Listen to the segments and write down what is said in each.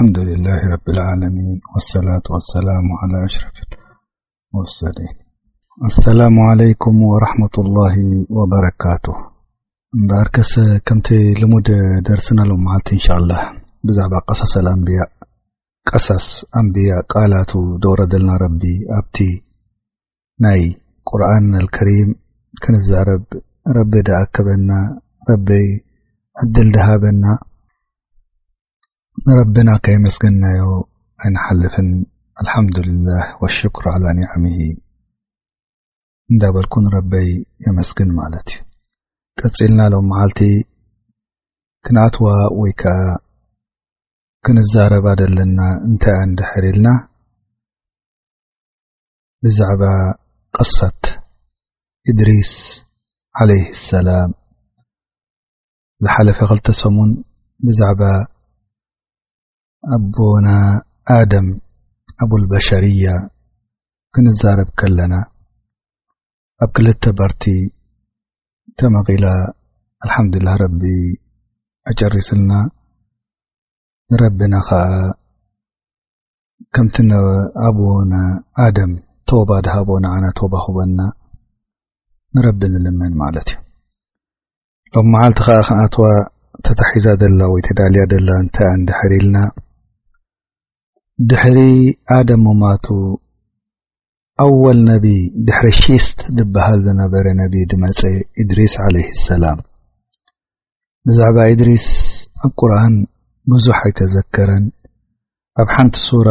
حمد لله رب العالمين والصلة والسلام على أشرف المرسلين السلام عليكم ورحمة الله وبركات بقكس كمت لم درسنا للت انشا الله بዛعب ق اء نبيء قلت دور لنا رب بت ናይ ቁርን ኣልከሪም ክንዛረብ ረቢ ደኣከበና ረበይ ዕድል ደሃበና ንረብና ከየመስገናዮ ኣይንሓልፍን ኣልሓምዱልላህ ወሽክሩ ዓላ ኒዕምሂ እንዳበልኩ ንረበይ የመስግን ማለት እዩ ቀፂልና ሎም መዓልቲ ክንኣትዋ ወይ ከዓ ክንዛረባ ዘለና እንታይ ኣንድሕር ኢልና ብዛዕባ ቅሰት እድሪስ ዓለይ ሰላም ዝሓለፈ ክልተ ሰሙን ብዛዕባ ኣቦና ኣደም ኣቡልበሸርያ ክንዛረብ ከለና ኣብ ክልተ ባርቲ ተመቒላ ኣልሓምዱላህ ረቢ ኣጨሪስልና ንረብና ኸዓ ከምቲ ንኣብዎና ኣደም ቶባ ድሃቦ ንዓና ቶባ ክበና ንረቢ ንልመን ማለት እዩ ሎም መዓልቲ ከዓ ክንኣትዋ ተታሒዛ ደላ ወይ ተዳልያ ደላ እንታይ ኣንድሕር ኢልና ድሕሪ ኣደም ሙማቱ ኣወል ነቢ ድሕሪ ሺስት ዝበሃል ዝነበረ ነቢ ድመጸ እድሪስ ዓለይህ ሰላም ብዛዕባ እድሪስ ኣብ ቁርን ብዙሕ ኣይተዘከረን ኣብ ሓንቲ ሱራ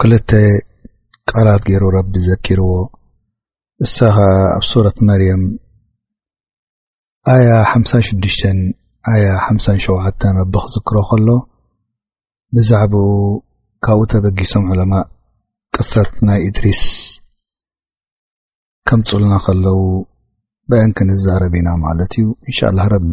ክልተ ቃላት ገይሩ ረቢ ዘኪርዎ እሳ ኸዓ ኣብ ሱረት መርየም ኣያ ሓምሳን ሽዱሽተን ኣያ ሓምሳን ሸውዓተን ረቢ ክዝክሮ ከሎ ብዛዕባኡ ካብኡ ተበጊሶም ዕለማ ቅሰት ናይ እድሪስ ከምፁልና ከለዉ በአን ክንዛረብ ኢና ማለት እዩ እንሻ ላ ረቢ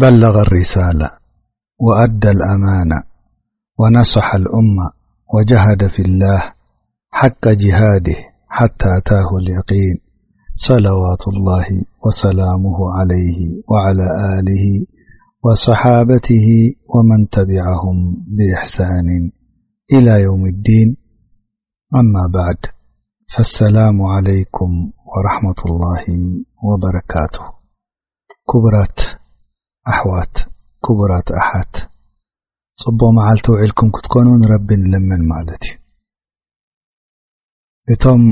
بلغ الرسالة وأدى الأمان ونصح الأم وجهد في الله حق جهاده حتى أتاه اليقين صلوات الله وسلامه عليه وعلى آله وصحابته ومن تبعهم بإحسان إلى يوم الدين أما بعد فالسلام عليكم ወረሓመት ላሂ ወበረካቱሁ ኩቡራት ኣሕዋት ኩቡራት ኣሓት ጽቡቕ መዓልቲ ውዒልኩም ክትኮኑ ንረቢ ንልምን ማለት እዩ እቶም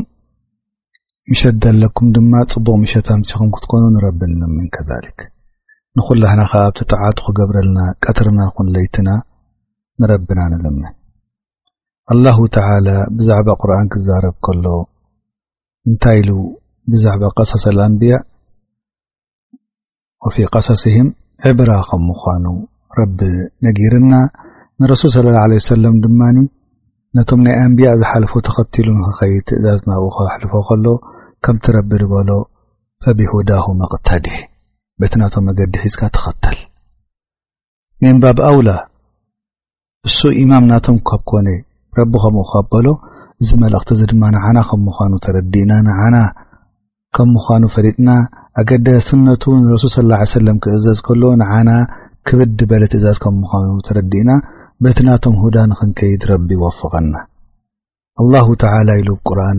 ምሸት ዘለኩም ድማ ጽቡቕ ምሸት ኣምሲኹም ክትኮኑ ንረቢ ንልምን ከዛሊክ ንኹላህና ከዓ ኣብቲ ጠዓቱ ክገብረልና ቀትርና ኹን ለይትና ንረብና ንልምን ኣላሁ ተዓላ ብዛዕባ ቁርኣን ክዛረብ ከሎ እንታይ ኢሉ ብዛዕባ ቀሰሰ ኣንብያ ወፊ ቀሰስህም ዕብራ ከም ምዃኑ ረቢ ነጊርና ንረሱል ስለ ላ ለ ሰለም ድማ ነቶም ናይ ኣንብያ ዝሓልፉ ተኸትሉ ንክኸይድ ትእዛዝ ናብኡ ከሕልፎ ከሎ ከምቲ ረቢ ዝበሎ ፈብሁዳሁ መቕተድሕ በቲ ናቶም መገዲ ሒዝካ ተኸተል ምንባብ ኣውላ እሱ ኢማም ናቶም ካብ ኮነ ረቢ ከምኡ ካብ በሎ እዚ መልእኽቲ እዚ ድማ ንዓና ከም ምዃኑ ተረዲእና ንዓና ከም ምዃኑ ፈሊጥና ኣገዳስነቱ ንረሱል ስላ ሰለም ክእዘዝ ከሎ ንዓና ክብድ በለ ትእዛዝ ከም ምዃኑ ተረዲእና በቲ ናቶም ሁዳ ንክንከይድ ረቢ ይወፍቐና ኣላሁ ተዓላ ኢሉ ብ ቁርን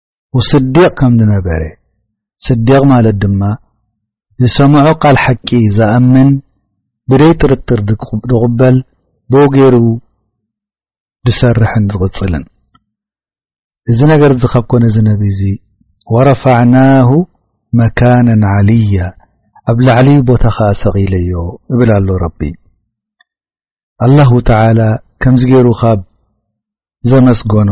ስዲቅ ከም ዝነበረ ስዲቅ ማለት ድማ ዝሰምዖ ቃል ሓቂ ዝኣምን ብደይ ጥርጥር ዝቕበል ብኡ ገይሩ ዝሰርሕን ዝቕፅልን እዚ ነገር እዚ ካብ ኮነ ዝነብ እዚ ወረፋዕናሁ መካነን ዓልያ ኣብ ላዕሊ ቦታ ኸዓ ሰቒለዮ እብል ኣሎ ረቢ ኣላሁ ተዓላ ከምዚ ገይሩ ካብ ዘመስገኖ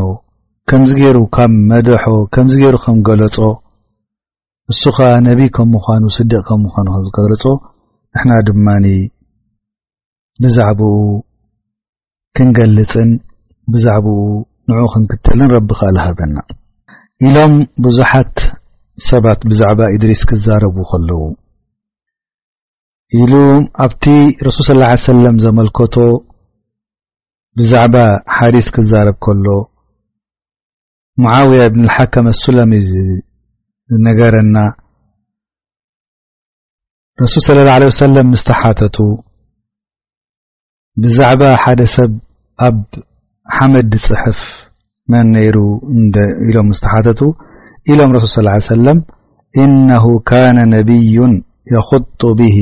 ከምዚ ገይሩ ካብ መደሖ ከምዚ ገይሩ ከም ገለጾ እሱ ኸዓ ነቢይ ከም ምዃኑ ስድቅ ከም ምዃኑ ከም ዝገለጾ ንሕና ድማ ብዛዕባኡ ክንገልጽን ብዛዕባኡ ንዑ ክንክተልን ረቢ ኸዓ ዝሃበና ኢሎም ብዙሓት ሰባት ብዛዕባ ኢድሪስ ክዛረቡ ከለዉ ኢሉ ኣብቲ ረሱል ስላ ሰለም ዘመልከቶ ብዛዕባ ሓዲስ ክዛረብ ከሎ መዓውያ እብን ሓከም ኣሱለም እዩ ዝነገረና ረሱል ስለ ላ ለ ሰለም ምስተሓተቱ ብዛዕባ ሓደ ሰብ ኣብ ሓመድ ዝፅሕፍ መን ነይሩ ኢሎም ዝተሓተቱ ኢሎም ረሱል ስ ሰለም እነሁ ካነ ነብዩን የክጡ ብሂ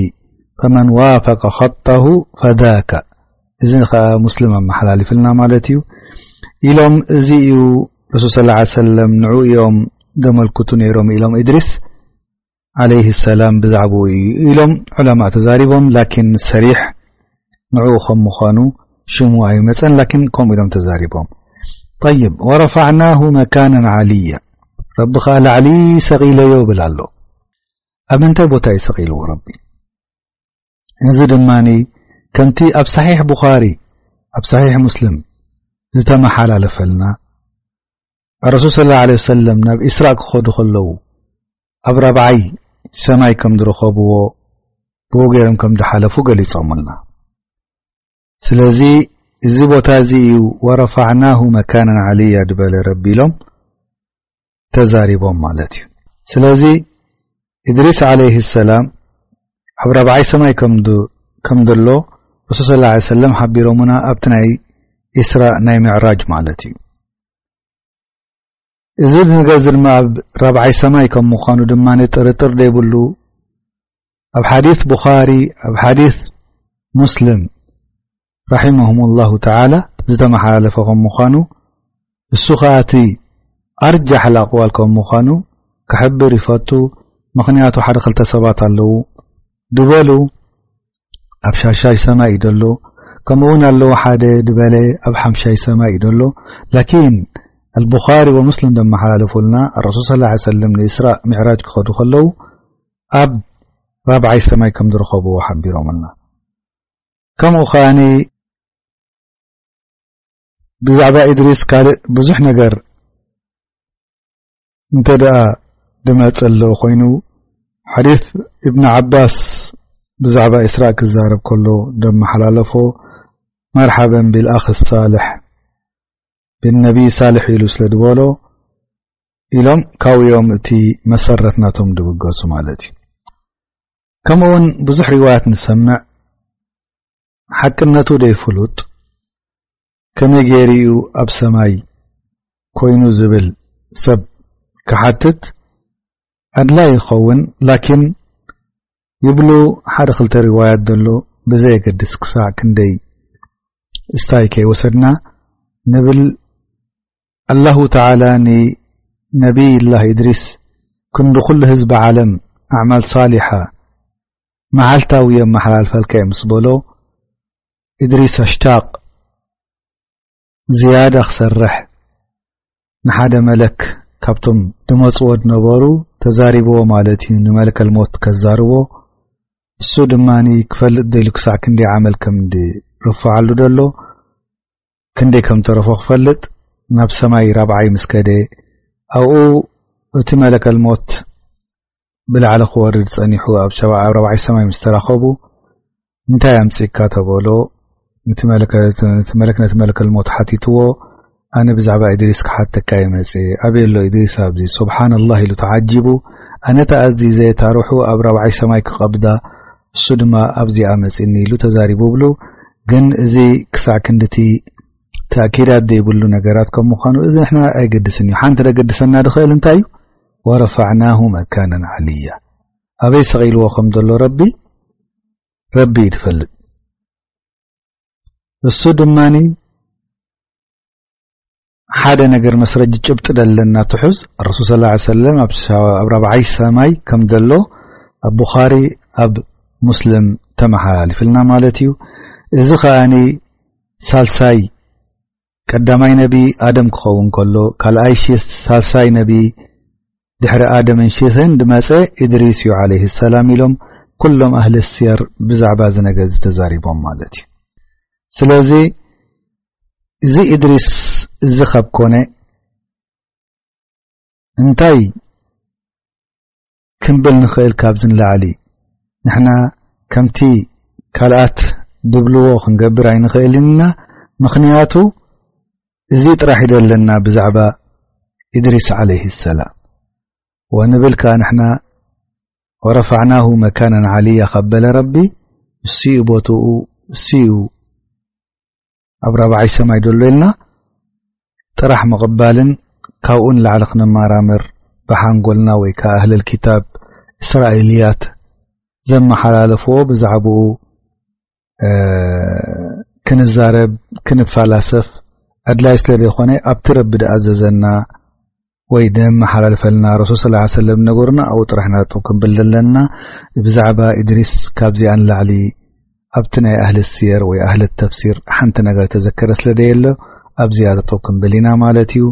ፈመን ዋፈቀ ኸጣሁ ፈዳካ እዚ ከዓ ሙስሊም ኣመሓላልፍልና ማለት እዩ ኢሎም እዚ እዩ ረሱል ስ ሰለም ንዑ እኦም ዘመልክቱ ነይሮም ኢሎም እድሪስ ዓለይህ ሰላም ብዛዕባኡ እዩ ኢሎም ዑለማ ተዛሪቦም ላኪን ሰሪሕ ንዕኡ ከም ምዃኑ ሽሙ ኣይመፀን ላኪን ከምኡ ኢሎም ተዛሪቦም ጠይብ ወረፋዕናሁ መካናን ዓልያ ረቢ ከዓ ላዕሊ ሰቒለዮ ብል ኣሎ ኣብ ምንታይ ቦታ እዩ ሰቒልዎ ረቢ እዚ ድማ ከምቲ ኣብ ሳሒሕ ቡኻሪ ኣብ ሳሒሕ ሙስልም ዝተመሓላለፈልና ኣረሱል ስለ ላ ለ ሰለም ናብ እስራእ ክኸዱ ከለዉ ኣብ ራብዓይ ሰማይ ከም ዝረኸብዎ ብወገሮም ከም ዝሓለፉ ገሊፆምልና ስለዚ እዚ ቦታ እዚ እዩ ወረፋዕናሁ መካናን ዓልያ ድበለ ረቢ ኢሎም ተዛሪቦም ማለት እዩ ስለዚ እድሪስ ዓለይህ ሰላም ኣብ ራብዓይ ሰማይ ከም ዘሎ ረሱል ስላ ለ ሰለም ሓቢሮምና ኣብቲ ናይ ኢስራ ናይ ምዕራጅ ማለት እዩ እዚ ነገር እዚ ድማ ኣብ ራብዓይ ሰማይ ከም ምዃኑ ድማ ጥርጥር ዘይብሉ ኣብ ሓዲ ቡኻሪ ኣብ ሓዲ ሙስልም ራሒመሁም ላሁ ተላ ዝተመሓላለፈ ከም ምዃኑ እሱ ኸዓ እቲ ኣርጃሕ ላኣቕዋል ከም ምዃኑ ክሕብር ይፈቱ ምኽንያቱ ሓደ ክልተ ሰባት ኣለዉ ድበሉ ኣብ ሻሻይ ሰማይ እዩ ደሎ ከምኡ ውን ኣለዉ ሓደ ድበለ ኣብ ሓምሻይ ሰማይ እዩ ደሎ ላኪን ኣልቡኻሪ ወሙስሊም ዘመሓላለፉልና ኣረሱል ስ ላ ሰለም ንእስራእ ምዕራጅ ክኸዱ ከለዉ ኣብ ራብዓይ ሰማይ ከም ዝረኸብዎ ሓቢሮምና ከምኡ ኸኣኒ ብዛዕባ እድሪስ ካልእ ብዙሕ ነገር እንተ ደኣ ድመጽ ኣለ ኮይኑ ሓዲ እብኒ ዓባስ ብዛዕባ እስራእ ክዛረብ ከሎ ደመሓላለፎ መርሓበን ብልኣኽ ሳልሕ ብነብዪ ሳልሕ ኢሉ ስለ ድበሎ ኢሎም ካውዮም እቲ መሰረት ናቶም ድብገሱ ማለት እዩ ከምኡ ውን ብዙሕ ሪዋያት ንሰምዕ ሓቅነቱ ደይ ፍሉጥ ከመይ ገይሩ ዩ ኣብ ሰማይ ኮይኑ ዝብል ሰብ ክሓትት ኣድላይ ይኸውን ላኪን ይብሉ ሓደ ክልተ ሪዋያት ዘሎ ብዘየገድስ ክሳዕ ክንደይ እስታይ ከይወሰድና ንብል ኣላሁ ተላ ንነብይ ላ እድሪስ ክንዲ ኩሉ ህዝቢ ዓለም ኣዕማል ሳሊሓ መዓልታዊ የመሓላልፈልካ ዩ ምስ በሎ እድሪስ ኣሽታቅ ዝያዳ ክሰርሕ ንሓደ መለክ ካብቶም ድመፅዎ ዝነበሩ ተዛሪብዎ ማለት እዩ ንመለከልሞት ከዛርቦ እሱ ድማ ክፈልጥ ደሉ ክሳዕ ክንደይ ዓመል ከም ርፋዓሉ ደሎ ክንደይ ከም ተረፎ ክፈልጥ ናብ ሰማይ ራብዓይ ምስ ከደ ኣብኡ እቲ መለከል ሞት ብላዕሊ ክወርድ ጸኒሑ ኣብ ራብዓይ ሰማይ ምስ ተራኸቡ እንታይ ኣምጽካ ተበሎ ነቲ መለክ ነቲ መለከል ሞት ሓቲትዎ ኣነ ብዛዕባ እድሪስ ክሓተካ ይመጽ ኣበይ ኣሎ እድሪስ ኣብዚ ስብሓና ላህ ኢሉ ተዓጂቡ ኣነ ተኣዚዘ ታርሑ ኣብ ራብዓይ ሰማይ ክቐብዳ እሱ ድማ ኣብዚኣ መጺኒ ኢሉ ተዛሪቡ ብሉ ግን እዚ ክሳዕ ክንድቲ ተእኪዳት ዘይብሉ ነገራት ከም ምዃኑ እዚ ንሕና ኣይገድስን እዩ ሓንቲ ዘገድሰና ድኽእል እንታይ እዩ ወረፋዕናሁ መካናን ዓልያ ኣበይ ሰቒልዎ ከም ዘሎ ረቢ ረቢ ይድፈልጥ እሱ ድማኒ ሓደ ነገር መስረጂ ጭብጢ ደለና ትሑዝ ረሱል ስ ላ ሰለም ኣብ ራብዓይ ሰማይ ከም ዘሎ ኣብ ቡኻሪ ኣብ ሙስልም ተመሓላሊፍልና ማለት እዩ እዚ ከኣኒ ሳልሳይ ቀዳማይ ነቢ ኣደም ክኸውን ከሎ ካልኣይ ሽት ሳልሳይ ነቢ ድሕሪ ኣደምን ሽትን ድመፀ እድሪስ እዩ ዓለይ ሰላም ኢሎም ኩሎም ኣህሊ ስየር ብዛዕባ እዚ ነገር ዝተዛሪቦም ማለት እዩ ስለዚ እዚ እድሪስ እዚ ኸብ ኮነ እንታይ ክንብል ንኽእል ካብዚ ንላዕሊ ንሕና ከምቲ ካልኣት ድብልዎ ክንገብር ኣይንኽእልን ኢና ምኽንያቱ እዚ ጥራሕ ዩ ዘለና ብዛዕባ እድሪስ ዓለይህ ሰላም ወንብል ከኣ ንሕና ወረፋዕናሁ መካናን ዓልያ ካበለ ረቢ እሱኡ ቦትኡ እሱኡ ኣብ ራብዓይ ሰማይ ደሎ ኢልና ጥራሕ ምቕባልን ካብኡ ንላዕሊ ክነማራምር ብሓንጎልና ወይ ከዓ ኣህለል ክታብ እስራኤልያት ዘመሓላለፍዎ ብዛዕባኡ ክንዛረብ ክንፈላሰፍ ኣድላይ ስለ ዘይኮነ ኣብቲ ረቢ ድኣዘዘና ወይ ደም መሓላልፈልና ረሱል ስ ሰለም ነገሩና ኣብኡ ጥራሕ ናጠው ክንብል ዘለና ብዛዕባ እድሪስ ካብዚኣ ንላዕሊ ኣብቲ ናይ ኣህሊ ስየር ወይ ኣህሊ ተፍሲር ሓንቲ ነገር ተዘከረ ስለ ደየሎ ኣብዚኣ ጠጠው ክንብል ኢና ማለት እዩ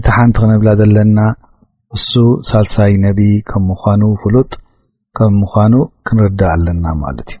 እቲ ሓንቲ ክነብላ ዘለና እሱ ሳልሳይ ነቢ ከም ምኳኑ ፍሉጥ ከም ምኳኑ ክንርዳእ ኣለና ማለት እዩ